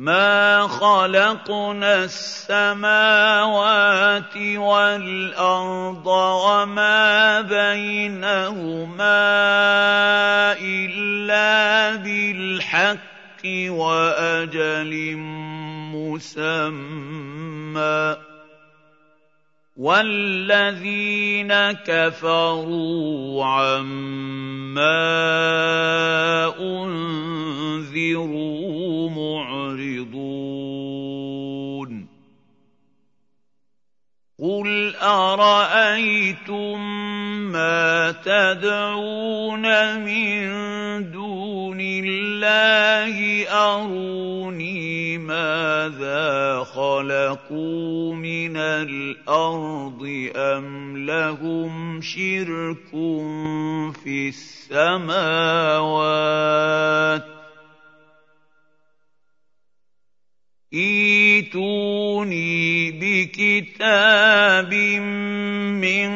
مَا خَلَقْنَا السَّمَاوَاتِ وَالْأَرْضَ وَمَا بَيْنَهُمَا إِلَّا بِالْحَقِّ وَأَجَلٍ مُّسَمًّى ۚ وَالَّذِينَ كَفَرُوا عَمَّا أُنذِرُوا مُعْرِضُونَ قُلْ أَرَأَيْتُم مَّا تَدْعُونَ مِن دُونِ اللَّهِ أَرُونِي مَاذَا خَلَقُوا مِنَ الْأَرْضِ أَمْ لَهُمْ شِرْكٌ فِي السَّمَاوَاتِ ائْتُونِي بِكِتَابٍ مِّن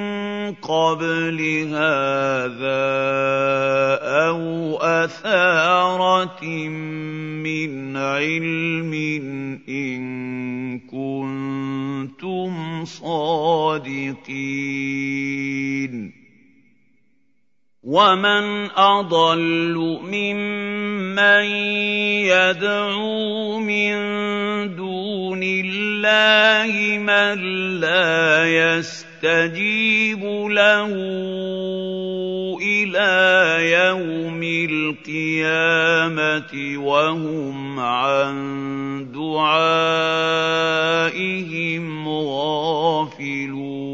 قَبْلِ هَٰذَا أَوْ أَثَارَةٍ مِّنْ عِلْمٍ إِن كُنتُمْ صَادِقِينَ. وَمَنْ أَضَلُّ مِمَّن يَدْعُو مِن دُونِ اللَّهِ مَن لَّا يَسْتَجِيبُ لَهُ إِلَىٰ يَوْمِ الْقِيَامَةِ وَهُمْ عَن دُعَائِهِمْ غَافِلُونَ.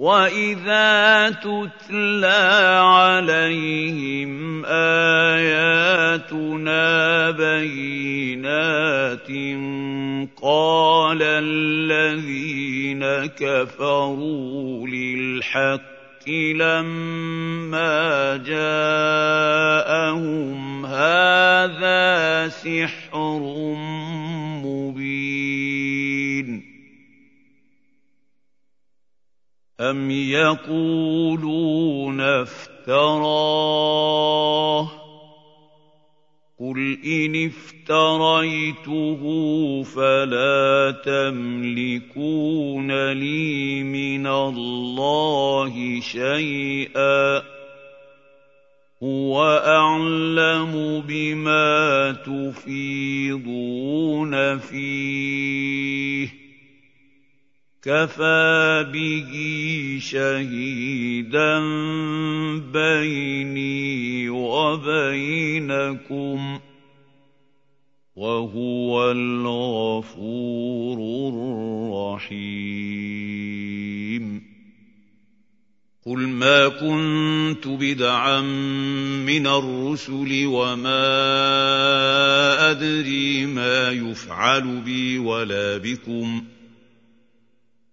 وَإِذَا تُتْلَىٰ عَلَيْهِمْ آيَاتُنَا بَيِّنَاتٍ قَالَ الَّذِينَ كَفَرُوا لِلْحَقِّ لَمَّا جَاءَهُمْ هَٰذَا سِحْرٌ أَمْ يَقُولُونَ افْتَرَاهُ ۖ قُلْ إِنِ افْتَرَيْتُهُ فَلَا تَمْلِكُونَ لِي مِنَ اللَّهِ شَيْئًا ۖ هُوَ أَعْلَمُ بِمَا تُفِيضُونَ فِيهِ ۖ كَفَىٰ بِهِ شَهِيدًا بَيْنِي وَبَيْنَكُمْ ۖ وَهُوَ الْغَفُورُ الرَّحِيمُ قُلْ مَا كُنتُ بِدْعًا مِّنَ الرُّسُلِ وَمَا أَدْرِي مَا يُفْعَلُ بِي وَلَا بِكُمْ ۖ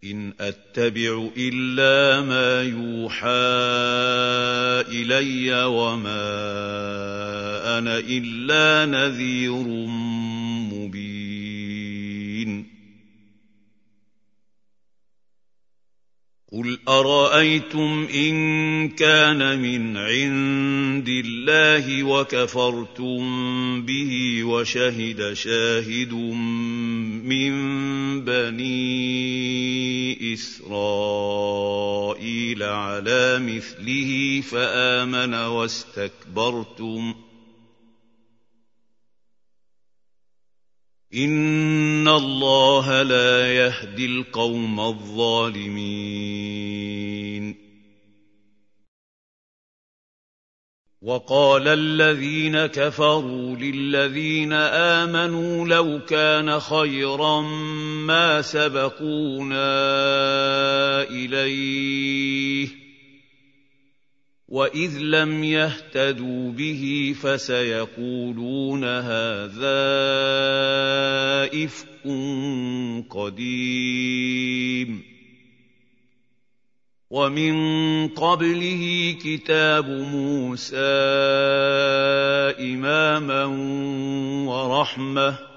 إِنْ أَتَّبِعُ إِلَّا مَا يُوحَىٰ إِلَيَّ وَمَا أَنَا إِلَّا نَذِيرٌ قُلْ أَرَأَيْتُمْ إِن كَانَ مِنْ عِندِ اللَّهِ وَكَفَرْتُم بِهِ وَشَهِدَ شَاهِدٌ مِّن بَنِي إِسْرَائِيلَ عَلَىٰ مِثْلِهِ فَآمَنَ وَاسْتَكْبَرْتُمْ ۖ إِنَّ اللَّهَ لَا يَهْدِي الْقَوْمَ الظَّالِمِينَ. وقال الذين كفروا للذين امنوا لو كان خيرا ما سبقونا اليه واذ لم يهتدوا به فسيقولون هذا افك قديم ومن قبله كتاب موسى اماما ورحمه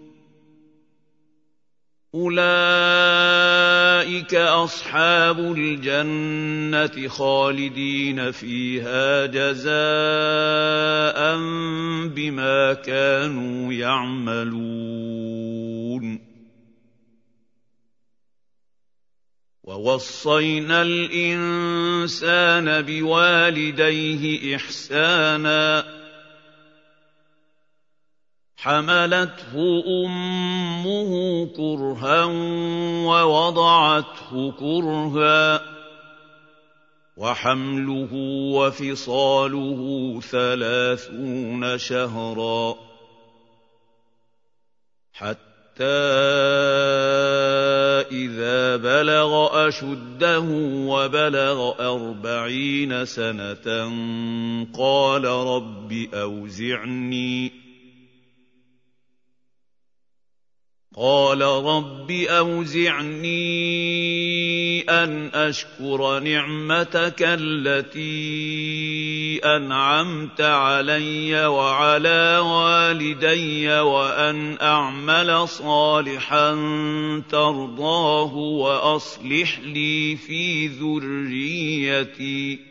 أولئك أصحاب الجنة خالدين فيها جزاء بما كانوا يعملون. ووصينا الإنسان بوالديه إحسانا. حملته امه كرها ووضعته كرها وحمله وفصاله ثلاثون شهرا حتى إذا بلغ أشده وبلغ أربعين سنة قال رب أوزعني قال رب أوزعني أن أشكر نعمتك التي أنعمت علي وعلى والدي وأن أعمل صالحا ترضاه وأصلح لي في ذريتي.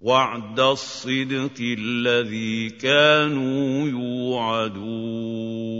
وعد الصدق الذي كانوا يوعدون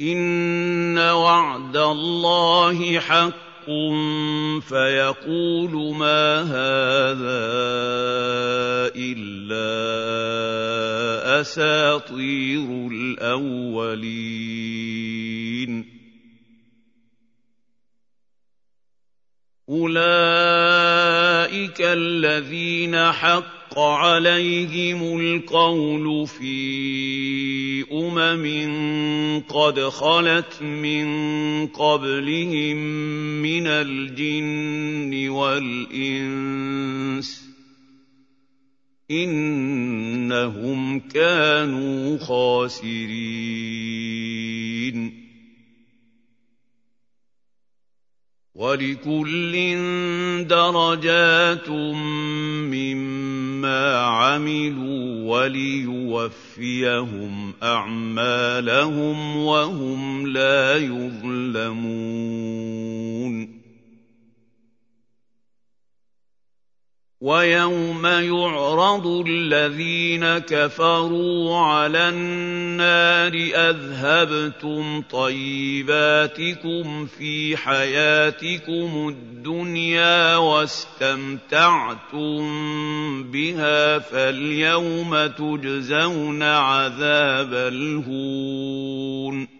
إِنَّ وَعْدَ اللَّهِ حَقٌّ فيقول ما هذا إلا أساطير الأولين أولئك الذين حق حق عليهم القول في أمم قد خلت من قبلهم من الجن والإنس إنهم كانوا خاسرين. ولكل درجات مما عملوا وليوفيهم أعمالهم وهم لا يظلمون وَيَوْمَ يُعْرَضُ الَّذِينَ كَفَرُوا عَلَى النَّارِ أَذْهَبْتُمْ طَيِّبَاتِكُمْ فِي حَيَاتِكُمُ الدُّنْيَا وَاسْتَمْتَعْتُم بِهَا فَالْيَوْمَ تُجْزَوْنَ عَذَابَ الْهُونِ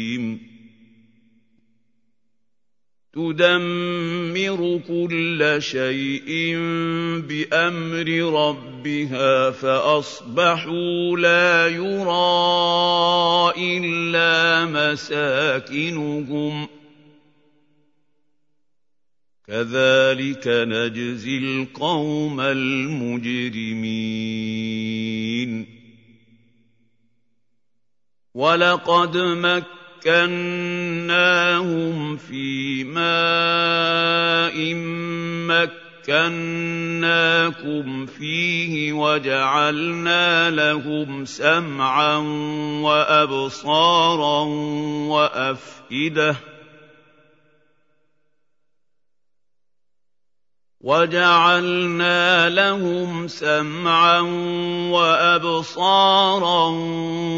تُدَمِّرُ كُلَّ شَيْءٍ بِأَمْرِ رَبِّهَا فَأَصْبَحُوا لَا يُرَىٰ إِلَّا مَسَاكِنُهُمْ ۚ. كَذَٰلِكَ نَجْزِي الْقَوْمَ الْمُجْرِمِينَ. وَلَقَدْ مَكَّنَّا مَكَّنَّاهُمْ فِي مَاءٍ مَّكَّنَّاكُمْ فِيهِ وَجَعَلْنَا لَهُمْ سَمْعًا وَأَبْصَارًا وَأَفْئِدَةً وَجَعَلْنَا لَهُمْ سَمْعًا وَأَبْصَارًا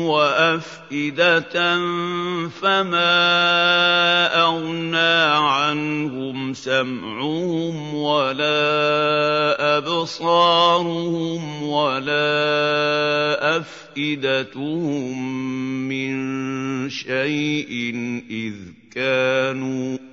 وَأَفْئِدَةً فَمَا أَغْنَىٰ عَنْهُمْ سَمْعُهُمْ وَلَا أَبْصَارُهُمْ وَلَا أَفْئِدَتُهُم مِّن شَيْءٍ إِذْ كَانُوا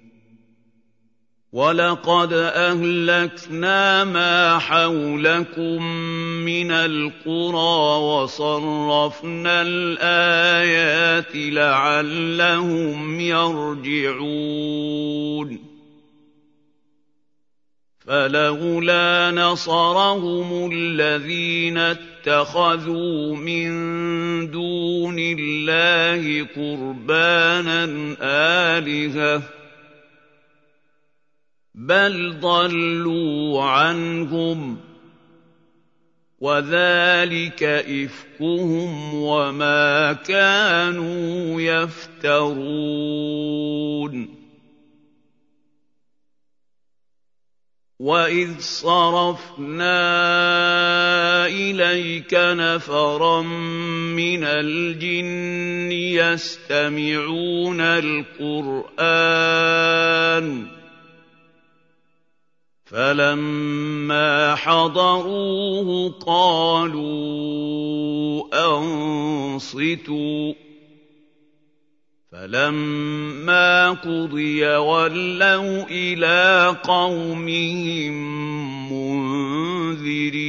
وَلَقَدْ أَهْلَكْنَا مَا حَوْلَكُم مِّنَ الْقُرَىٰ وَصَرَّفْنَا الْآيَاتِ لَعَلَّهُمْ يَرْجِعُونَ فَلَوْلَا نَصَرَهُمُ الَّذِينَ اتَّخَذُوا مِن دُونِ اللَّهِ قُرْبَانًا آلِهَةً بَلْ ضَلُّوا عَنْهُمْ ۚ وذلك إفكهم وما كانوا يفترون. وَإِذْ صَرَفْنَا إِلَيْكَ نَفَرًا مِّنَ الْجِنِّ يَسْتَمِعُونَ الْقُرْآنَ فَلَمَّا حَضَرُوهُ قَالُوا أَنصِتُوا فَلَمَّا قُضِيَ وَلَّوْا إِلَىٰ قَوْمِهِم مُّنذِرِينَ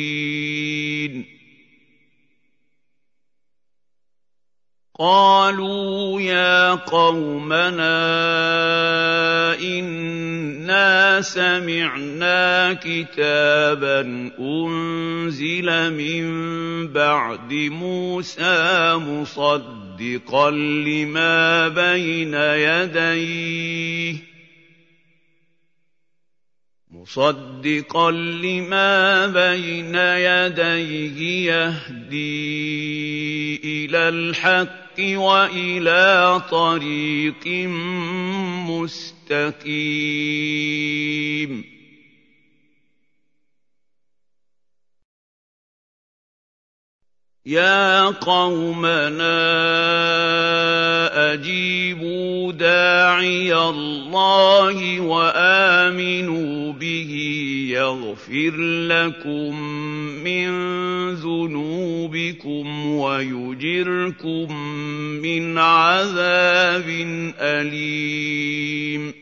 قَالُوا يَا قَوْمَنَا إِنَّا سَمِعْنَا كِتَابًا أُنزِلَ مِن بَعْدِ مُوسَىٰ مُصَدِّقًا لِّمَا بَيْنَ يَدَيْهِ مصدقا لما بين يديه يهدي إلى الحق والى طريق مستقيم يَا قَوْمَنَا أَجِيبُوا دَاعِيَ اللَّهِ وَآمِنُوا بِهِ يَغْفِرْ لَكُم مِّن ذُنُوبِكُمْ وَيُجِرْكُم مِّنْ عَذَابٍ أَلِيمٍ.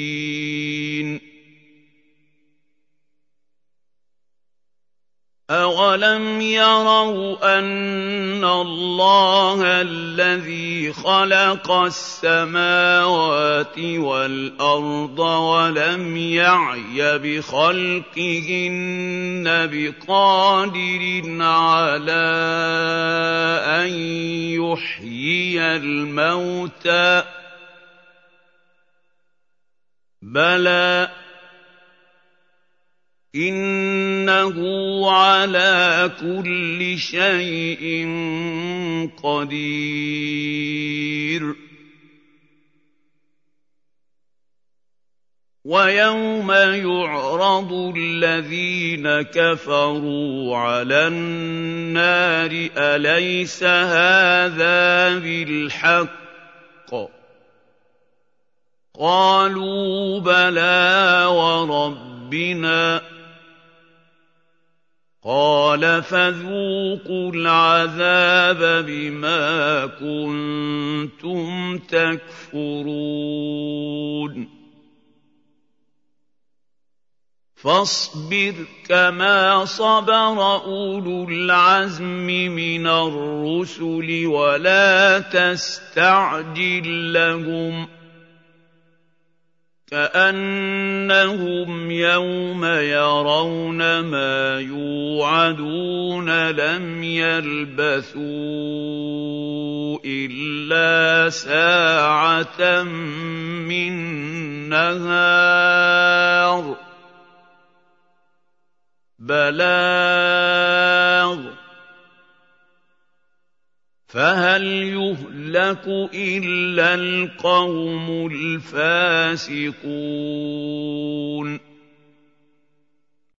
أَوَلَمْ يَرَوْا أَنَّ اللَّهَ الَّذِي خَلَقَ السَّمَاوَاتِ وَالْأَرْضَ وَلَمْ يَعْيَ بِخَلْقِهِنَّ بِقَادِرٍ عَلَىٰ أَن يُحْيِيَ الْمَوْتَىٰ ۚ بَلَىٰ إِنَّهُ عَلَىٰ كُلِّ شَيْءٍ قَدِيرٌ وَيَوْمَ يُعْرَضُ الَّذِينَ كَفَرُوا عَلَى النَّارِ أَلَيْسَ هَٰذَا بِالْحَقِّ ۖ قَالُوا بَلَىٰ وَرَبِّنَا قَالَ فَذُوقُوا الْعَذَابَ بِمَا كُنتُمْ تَكْفُرُونَ. فاصبر كما صبر أولو العزم من الرسل ولا تستعجل لهم. كَأَنَّهُمْ يَوْمَ يَرَوْنَ مَا يُوعَدُونَ لَمْ يَلْبَثُوا إِلَّا سَاعَةً مِّن نَّهَارٍ. بَلَاغٌ. فَهَلْ يُهْلَكُ إِلَّا الْقَوْمُ الْفَاسِقُونَ